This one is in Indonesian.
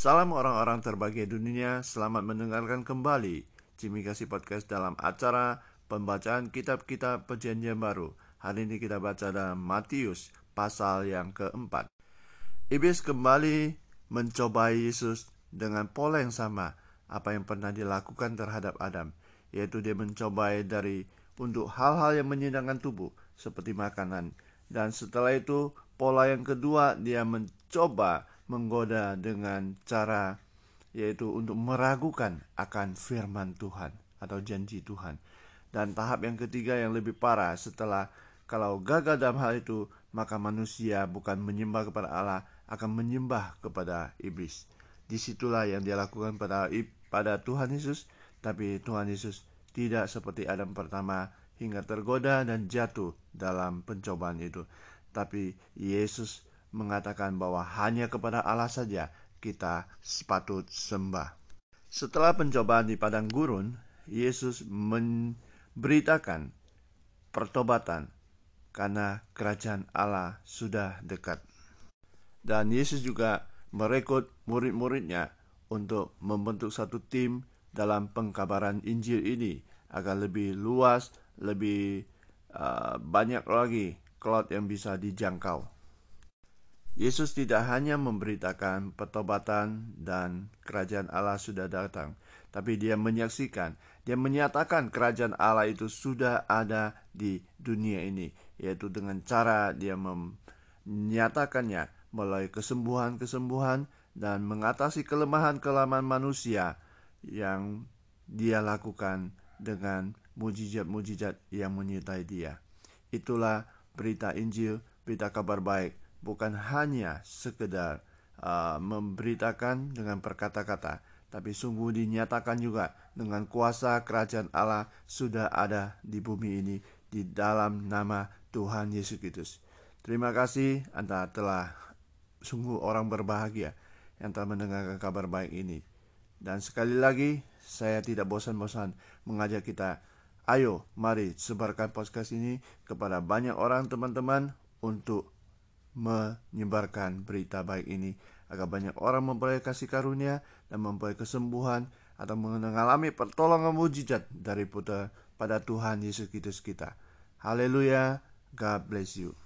Salam orang-orang terbahagia dunia, selamat mendengarkan kembali Jimmy Kasih Podcast dalam acara pembacaan kitab-kitab perjanjian baru. Hari ini kita baca dalam Matius pasal yang keempat. Iblis kembali mencobai Yesus dengan pola yang sama apa yang pernah dilakukan terhadap Adam, yaitu dia mencobai dari untuk hal-hal yang menyenangkan tubuh seperti makanan. Dan setelah itu pola yang kedua dia mencoba menggoda dengan cara yaitu untuk meragukan akan firman Tuhan atau janji Tuhan. Dan tahap yang ketiga yang lebih parah setelah kalau gagal dalam hal itu maka manusia bukan menyembah kepada Allah akan menyembah kepada iblis. Di situlah yang dia lakukan pada pada Tuhan Yesus, tapi Tuhan Yesus tidak seperti Adam pertama hingga tergoda dan jatuh dalam pencobaan itu. Tapi Yesus mengatakan bahwa hanya kepada Allah saja kita sepatut sembah. Setelah pencobaan di padang gurun, Yesus memberitakan pertobatan karena kerajaan Allah sudah dekat. Dan Yesus juga merekrut murid-muridnya untuk membentuk satu tim dalam pengkabaran Injil ini agar lebih luas, lebih uh, banyak lagi cloud yang bisa dijangkau. Yesus tidak hanya memberitakan pertobatan dan kerajaan Allah sudah datang, tapi dia menyaksikan, dia menyatakan kerajaan Allah itu sudah ada di dunia ini, yaitu dengan cara dia menyatakannya melalui kesembuhan-kesembuhan dan mengatasi kelemahan-kelemahan manusia yang dia lakukan dengan mujizat-mujizat yang menyertai dia. Itulah berita Injil, berita kabar baik bukan hanya sekedar uh, memberitakan dengan perkata-kata, tapi sungguh dinyatakan juga dengan kuasa kerajaan Allah sudah ada di bumi ini di dalam nama Tuhan Yesus Kristus. Terima kasih Anda telah sungguh orang berbahagia yang telah mendengarkan kabar baik ini. Dan sekali lagi, saya tidak bosan-bosan mengajak kita, ayo mari sebarkan podcast ini kepada banyak orang teman-teman untuk menyebarkan berita baik ini agar banyak orang memperoleh kasih karunia dan memperoleh kesembuhan atau mengalami pertolongan mujizat dari putra pada Tuhan Yesus Kristus kita. Haleluya. God bless you.